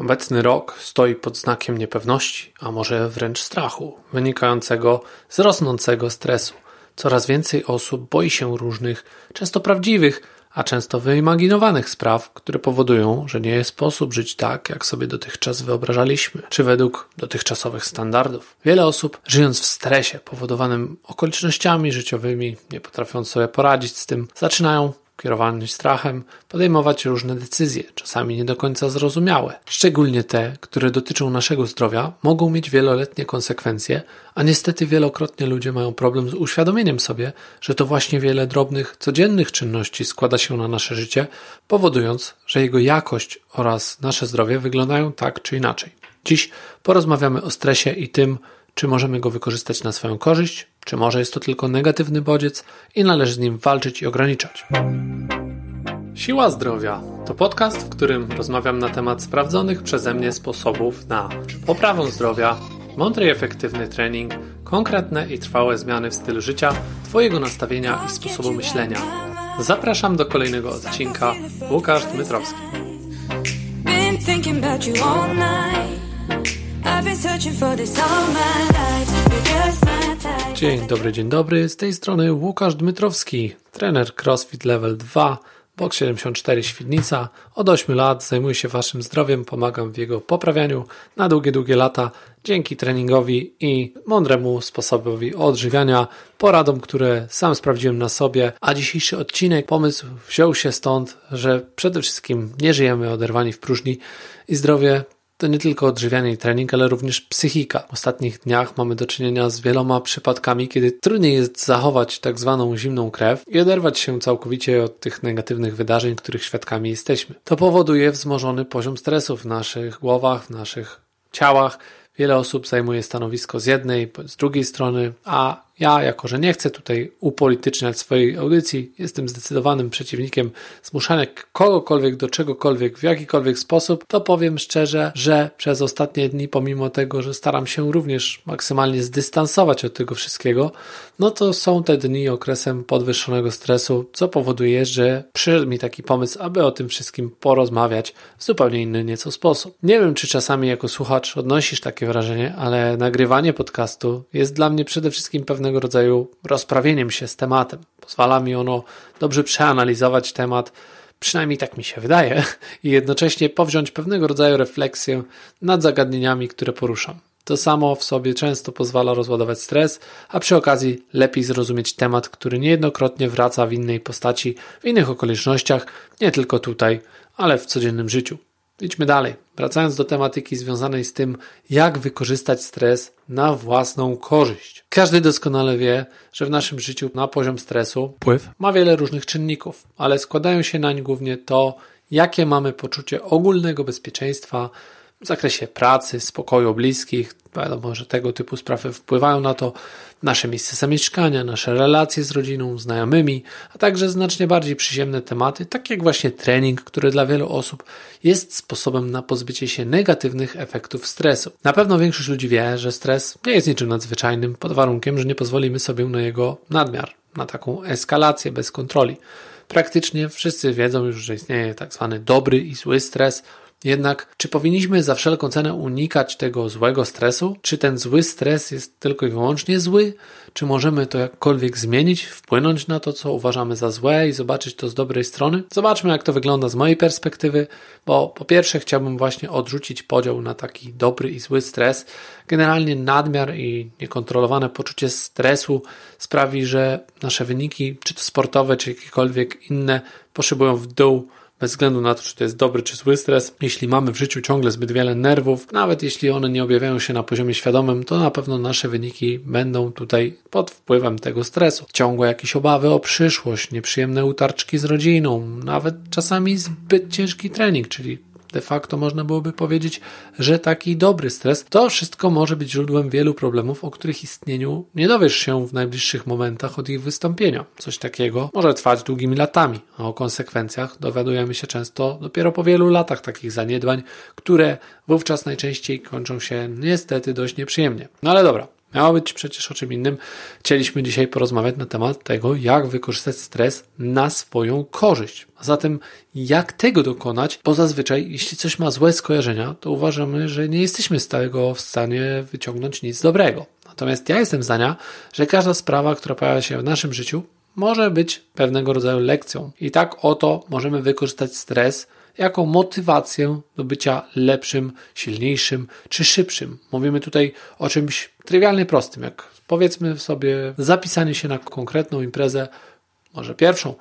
Obecny rok stoi pod znakiem niepewności, a może wręcz strachu, wynikającego z rosnącego stresu. Coraz więcej osób boi się różnych, często prawdziwych, a często wyimaginowanych spraw, które powodują, że nie jest sposób żyć tak, jak sobie dotychczas wyobrażaliśmy, czy według dotychczasowych standardów. Wiele osób, żyjąc w stresie powodowanym okolicznościami życiowymi, nie potrafiąc sobie poradzić z tym, zaczynają kierowani strachem, podejmować różne decyzje, czasami nie do końca zrozumiałe. Szczególnie te, które dotyczą naszego zdrowia, mogą mieć wieloletnie konsekwencje, a niestety wielokrotnie ludzie mają problem z uświadomieniem sobie, że to właśnie wiele drobnych, codziennych czynności składa się na nasze życie, powodując, że jego jakość oraz nasze zdrowie wyglądają tak czy inaczej. Dziś porozmawiamy o stresie i tym, czy możemy go wykorzystać na swoją korzyść, czy może jest to tylko negatywny bodziec i należy z nim walczyć i ograniczać. Siła Zdrowia to podcast, w którym rozmawiam na temat sprawdzonych przeze mnie sposobów na poprawę zdrowia, mądry i efektywny trening, konkretne i trwałe zmiany w stylu życia, Twojego nastawienia i sposobu myślenia. Zapraszam do kolejnego odcinka. Łukasz Dmytrowski. Dzień dobry, dzień dobry. Z tej strony Łukasz Dmytrowski, trener CrossFit Level 2, Box 74 Świdnica. Od 8 lat zajmuję się Waszym zdrowiem, pomagam w jego poprawianiu na długie, długie lata dzięki treningowi i mądremu sposobowi odżywiania, poradom, które sam sprawdziłem na sobie. A dzisiejszy odcinek, pomysł wziął się stąd, że przede wszystkim nie żyjemy oderwani w próżni i zdrowie to nie tylko odżywianie i trening, ale również psychika. W ostatnich dniach mamy do czynienia z wieloma przypadkami, kiedy trudniej jest zachować tak zwaną zimną krew i oderwać się całkowicie od tych negatywnych wydarzeń, których świadkami jesteśmy. To powoduje wzmożony poziom stresu w naszych głowach, w naszych ciałach. Wiele osób zajmuje stanowisko z jednej, z drugiej strony, a ja, jako że nie chcę tutaj upolityczniać swojej audycji, jestem zdecydowanym przeciwnikiem zmuszania kogokolwiek do czegokolwiek w jakikolwiek sposób, to powiem szczerze, że przez ostatnie dni, pomimo tego, że staram się również maksymalnie zdystansować od tego wszystkiego, no to są te dni okresem podwyższonego stresu, co powoduje, że przyszedł mi taki pomysł, aby o tym wszystkim porozmawiać w zupełnie inny nieco sposób. Nie wiem, czy czasami jako słuchacz odnosisz takie wrażenie, ale nagrywanie podcastu jest dla mnie przede wszystkim pewnego pewnego rodzaju rozprawieniem się z tematem. Pozwala mi ono dobrze przeanalizować temat, przynajmniej tak mi się wydaje, i jednocześnie powziąć pewnego rodzaju refleksję nad zagadnieniami, które poruszam. To samo w sobie często pozwala rozładować stres, a przy okazji lepiej zrozumieć temat, który niejednokrotnie wraca w innej postaci, w innych okolicznościach, nie tylko tutaj, ale w codziennym życiu. Idźmy dalej. Wracając do tematyki związanej z tym, jak wykorzystać stres na własną korzyść. Każdy doskonale wie, że w naszym życiu na poziom stresu wpływ ma wiele różnych czynników, ale składają się nań głównie to, jakie mamy poczucie ogólnego bezpieczeństwa w zakresie pracy, spokoju bliskich, Wiadomo, że tego typu sprawy wpływają na to nasze miejsce zamieszkania, nasze relacje z rodziną, znajomymi, a także znacznie bardziej przyziemne tematy, tak jak właśnie trening, który dla wielu osób jest sposobem na pozbycie się negatywnych efektów stresu. Na pewno większość ludzi wie, że stres nie jest niczym nadzwyczajnym, pod warunkiem, że nie pozwolimy sobie na jego nadmiar, na taką eskalację bez kontroli. Praktycznie wszyscy wiedzą już, że istnieje tak zwany dobry i zły stres, jednak, czy powinniśmy za wszelką cenę unikać tego złego stresu? Czy ten zły stres jest tylko i wyłącznie zły? Czy możemy to jakkolwiek zmienić, wpłynąć na to, co uważamy za złe i zobaczyć to z dobrej strony? Zobaczmy, jak to wygląda z mojej perspektywy, bo po pierwsze chciałbym właśnie odrzucić podział na taki dobry i zły stres. Generalnie nadmiar i niekontrolowane poczucie stresu sprawi, że nasze wyniki, czy to sportowe, czy jakiekolwiek inne, poszybują w dół bez względu na to, czy to jest dobry czy zły stres, jeśli mamy w życiu ciągle zbyt wiele nerwów, nawet jeśli one nie objawiają się na poziomie świadomym, to na pewno nasze wyniki będą tutaj pod wpływem tego stresu. Ciągłe jakieś obawy o przyszłość, nieprzyjemne utarczki z rodziną, nawet czasami zbyt ciężki trening, czyli de facto można byłoby powiedzieć, że taki dobry stres to wszystko może być źródłem wielu problemów, o których istnieniu nie dowiesz się w najbliższych momentach od ich wystąpienia. Coś takiego może trwać długimi latami, a o konsekwencjach dowiadujemy się często dopiero po wielu latach takich zaniedbań, które wówczas najczęściej kończą się niestety dość nieprzyjemnie. No ale dobra, Miało być przecież o czym innym. Chcieliśmy dzisiaj porozmawiać na temat tego, jak wykorzystać stres na swoją korzyść. A zatem, jak tego dokonać? Bo zazwyczaj, jeśli coś ma złe skojarzenia, to uważamy, że nie jesteśmy z tego w stanie wyciągnąć nic dobrego. Natomiast ja jestem zdania, że każda sprawa, która pojawia się w naszym życiu, może być pewnego rodzaju lekcją. I tak oto możemy wykorzystać stres jako motywację do bycia lepszym, silniejszym czy szybszym. Mówimy tutaj o czymś trywialnie prostym, jak powiedzmy sobie zapisanie się na konkretną imprezę, może pierwszą,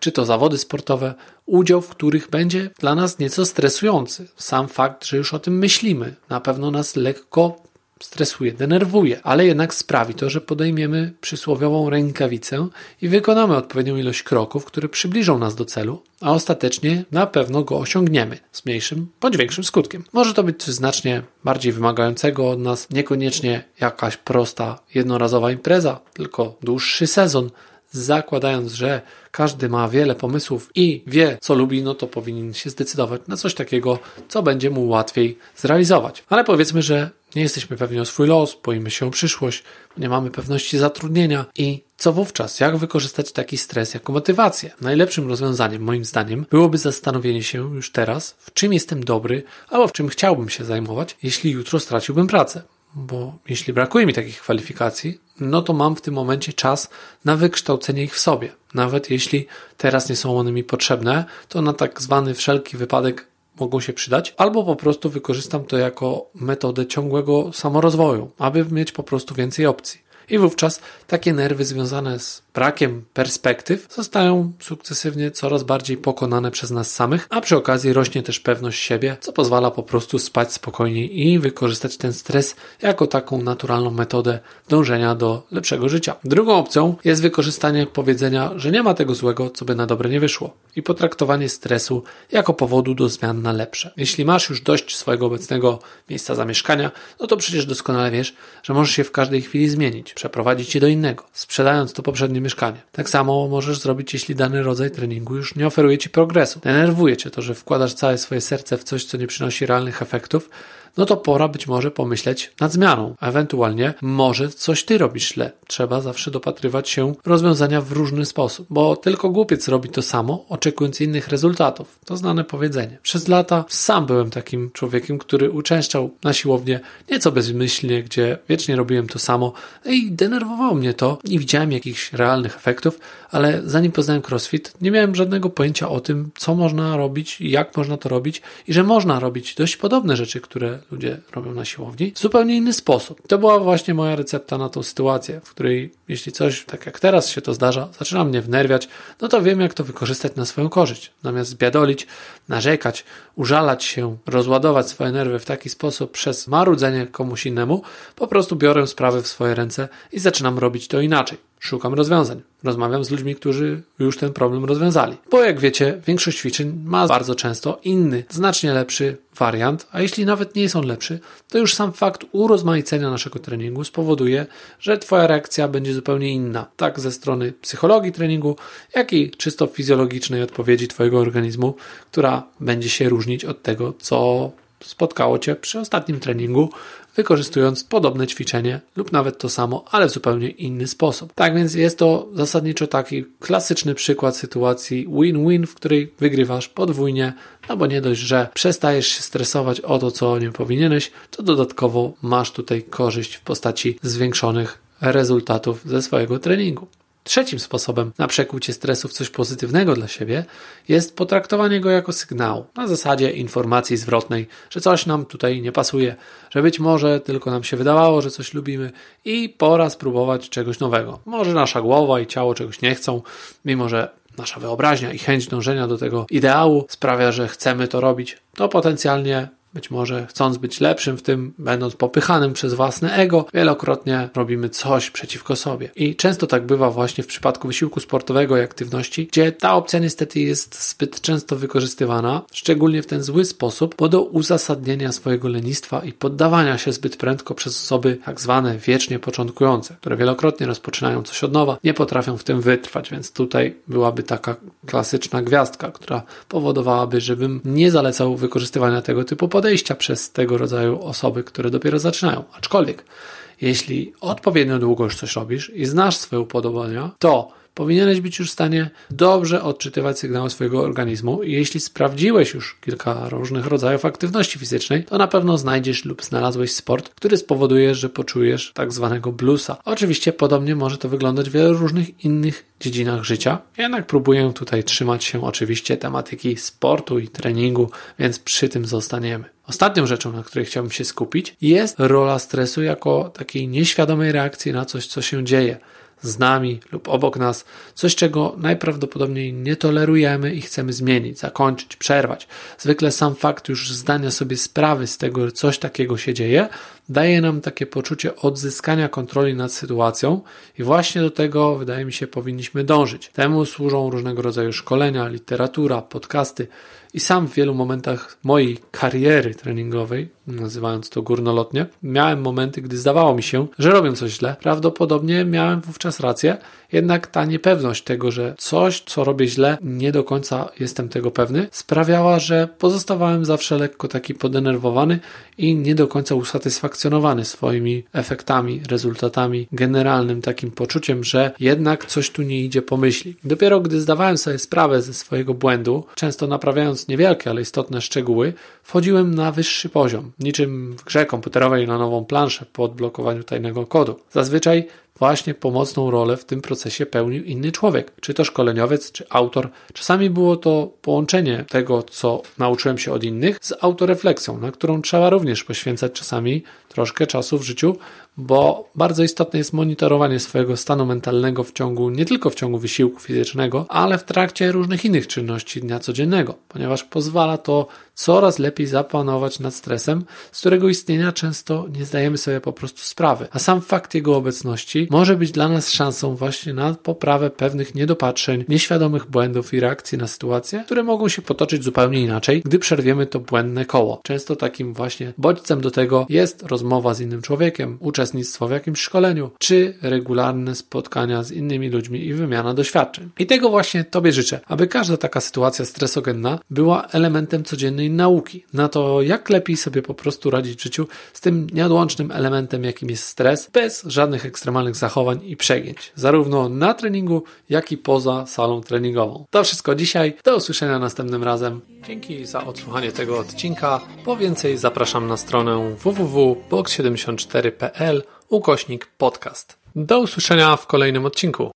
czy to zawody sportowe, udział w których będzie dla nas nieco stresujący. Sam fakt, że już o tym myślimy, na pewno nas lekko stresuje, denerwuje, ale jednak sprawi to, że podejmiemy przysłowiową rękawicę i wykonamy odpowiednią ilość kroków, które przybliżą nas do celu, a ostatecznie na pewno go osiągniemy z mniejszym bądź większym skutkiem. Może to być coś znacznie bardziej wymagającego od nas, niekoniecznie jakaś prosta, jednorazowa impreza, tylko dłuższy sezon, zakładając, że każdy ma wiele pomysłów i wie, co lubi, no to powinien się zdecydować na coś takiego, co będzie mu łatwiej zrealizować. Ale powiedzmy, że nie jesteśmy pewni o swój los, boimy się o przyszłość, nie mamy pewności zatrudnienia i co wówczas? Jak wykorzystać taki stres jako motywację? Najlepszym rozwiązaniem, moim zdaniem, byłoby zastanowienie się już teraz, w czym jestem dobry albo w czym chciałbym się zajmować, jeśli jutro straciłbym pracę. Bo jeśli brakuje mi takich kwalifikacji, no to mam w tym momencie czas na wykształcenie ich w sobie. Nawet jeśli teraz nie są one mi potrzebne, to na tak zwany wszelki wypadek mogą się przydać, albo po prostu wykorzystam to jako metodę ciągłego samorozwoju, aby mieć po prostu więcej opcji. I wówczas takie nerwy związane z brakiem perspektyw zostają sukcesywnie coraz bardziej pokonane przez nas samych, a przy okazji rośnie też pewność siebie, co pozwala po prostu spać spokojniej i wykorzystać ten stres jako taką naturalną metodę dążenia do lepszego życia. Drugą opcją jest wykorzystanie powiedzenia, że nie ma tego złego, co by na dobre nie wyszło i potraktowanie stresu jako powodu do zmian na lepsze. Jeśli masz już dość swojego obecnego miejsca zamieszkania, no to przecież doskonale wiesz, że możesz się w każdej chwili zmienić, przeprowadzić je do innego, sprzedając to poprzednie mieszkanie. Tak samo możesz zrobić, jeśli dany rodzaj treningu już nie oferuje ci progresu. Denerwuje cię to, że wkładasz całe swoje serce w coś, co nie przynosi realnych efektów, no to pora być może pomyśleć nad zmianą. Ewentualnie może coś ty robisz źle. Trzeba zawsze dopatrywać się rozwiązania w różny sposób, bo tylko głupiec robi to samo, oczekując innych rezultatów. To znane powiedzenie. Przez lata sam byłem takim człowiekiem, który uczęszczał na siłownię nieco bezmyślnie, gdzie wiecznie robiłem to samo i denerwowało mnie to. Nie widziałem jakichś realnych efektów, ale zanim poznałem CrossFit, nie miałem żadnego pojęcia o tym, co można robić, jak można to robić i że można robić dość podobne rzeczy, które ludzie robią na siłowni, w zupełnie inny sposób. To była właśnie moja recepta na tą sytuację, w której jeśli coś, tak jak teraz się to zdarza, zaczyna mnie wnerwiać, no to wiem, jak to wykorzystać na swoją korzyść. Zamiast zbiadolić, narzekać, użalać się, rozładować swoje nerwy w taki sposób przez marudzenie komuś innemu, po prostu biorę sprawy w swoje ręce i zaczynam robić to inaczej. Szukam rozwiązań. Rozmawiam z ludźmi, którzy już ten problem rozwiązali. Bo jak wiecie, większość ćwiczeń ma bardzo często inny, znacznie lepszy wariant, a jeśli nawet nie są lepszy, to już sam fakt urozmaicenia naszego treningu spowoduje, że Twoja reakcja będzie zupełnie inna, tak ze strony psychologii treningu, jak i czysto fizjologicznej odpowiedzi Twojego organizmu, która będzie się różnić od tego, co spotkało Cię przy ostatnim treningu, wykorzystując podobne ćwiczenie lub nawet to samo, ale w zupełnie inny sposób. Tak więc jest to zasadniczo taki klasyczny przykład sytuacji win-win, w której wygrywasz podwójnie, no bo nie dość, że przestajesz się stresować o to, co nie powinieneś, to dodatkowo masz tutaj korzyść w postaci zwiększonych rezultatów ze swojego treningu. Trzecim sposobem na przekucie stresu w coś pozytywnego dla siebie jest potraktowanie go jako sygnał, na zasadzie informacji zwrotnej, że coś nam tutaj nie pasuje, że być może tylko nam się wydawało, że coś lubimy i pora spróbować czegoś nowego. Może nasza głowa i ciało czegoś nie chcą, mimo że nasza wyobraźnia i chęć dążenia do tego ideału sprawia, że chcemy to robić, to potencjalnie być może chcąc być lepszym w tym, będąc popychanym przez własne ego, wielokrotnie robimy coś przeciwko sobie. I często tak bywa właśnie w przypadku wysiłku sportowego i aktywności, gdzie ta opcja niestety jest zbyt często wykorzystywana, szczególnie w ten zły sposób, bo do uzasadnienia swojego lenistwa i poddawania się zbyt prędko przez osoby tak zwane wiecznie początkujące, które wielokrotnie rozpoczynają coś od nowa, nie potrafią w tym wytrwać, więc tutaj byłaby taka klasyczna gwiazdka, która powodowałaby, żebym nie zalecał wykorzystywania tego typu podejścia podejścia przez tego rodzaju osoby, które dopiero zaczynają. Aczkolwiek, jeśli odpowiednio długo już coś robisz i znasz swoje upodobania, to powinieneś być już w stanie dobrze odczytywać sygnały swojego organizmu i jeśli sprawdziłeś już kilka różnych rodzajów aktywności fizycznej, to na pewno znajdziesz lub znalazłeś sport, który spowoduje, że poczujesz tak zwanego bluesa. Oczywiście podobnie może to wyglądać w wielu różnych innych dziedzinach życia, jednak próbuję tutaj trzymać się oczywiście tematyki sportu i treningu, więc przy tym zostaniemy. Ostatnią rzeczą, na której chciałbym się skupić, jest rola stresu jako takiej nieświadomej reakcji na coś, co się dzieje z nami lub obok nas, coś czego najprawdopodobniej nie tolerujemy i chcemy zmienić, zakończyć, przerwać. Zwykle sam fakt już zdania sobie sprawy z tego, że coś takiego się dzieje, daje nam takie poczucie odzyskania kontroli nad sytuacją i właśnie do tego, wydaje mi się, powinniśmy dążyć. Temu służą różnego rodzaju szkolenia, literatura, podcasty i sam w wielu momentach mojej kariery treningowej, nazywając to górnolotnie, miałem momenty, gdy zdawało mi się, że robię coś źle. Prawdopodobnie miałem wówczas rację, jednak ta niepewność tego, że coś, co robię źle, nie do końca jestem tego pewny, sprawiała, że pozostawałem zawsze lekko taki podenerwowany i nie do końca usatysfakcjonowany swoimi efektami, rezultatami, generalnym takim poczuciem, że jednak coś tu nie idzie po myśli. Dopiero gdy zdawałem sobie sprawę ze swojego błędu, często naprawiając niewielkie, ale istotne szczegóły, wchodziłem na wyższy poziom, niczym w grze komputerowej na nową planszę po odblokowaniu tajnego kodu. Zazwyczaj właśnie pomocną rolę w tym procesie pełnił inny człowiek, czy to szkoleniowiec, czy autor. Czasami było to połączenie tego, co nauczyłem się od innych, z autorefleksją, na którą trzeba również poświęcać czasami troszkę czasu w życiu, bo bardzo istotne jest monitorowanie swojego stanu mentalnego w ciągu, nie tylko w ciągu wysiłku fizycznego, ale w trakcie różnych innych czynności dnia codziennego, ponieważ pozwala to coraz lepiej zapanować nad stresem, z którego istnienia często nie zdajemy sobie po prostu sprawy, a sam fakt jego obecności może być dla nas szansą właśnie na poprawę pewnych niedopatrzeń, nieświadomych błędów i reakcji na sytuacje, które mogą się potoczyć zupełnie inaczej, gdy przerwiemy to błędne koło. Często takim właśnie bodźcem do tego jest rozmowa z innym człowiekiem, uczestnictwo w jakimś szkoleniu, czy regularne spotkania z innymi ludźmi i wymiana doświadczeń. I tego właśnie Tobie życzę, aby każda taka sytuacja stresogenna była elementem codziennej nauki na to, jak lepiej sobie po prostu radzić w życiu z tym nieodłącznym elementem, jakim jest stres, bez żadnych ekstremalnych zachowań i przegięć, zarówno na treningu, jak i poza salą treningową. To wszystko dzisiaj. Do usłyszenia następnym razem. Dzięki za odsłuchanie tego odcinka. Po więcej zapraszam na stronę www.box74.pl ukośnik podcast. Do usłyszenia w kolejnym odcinku.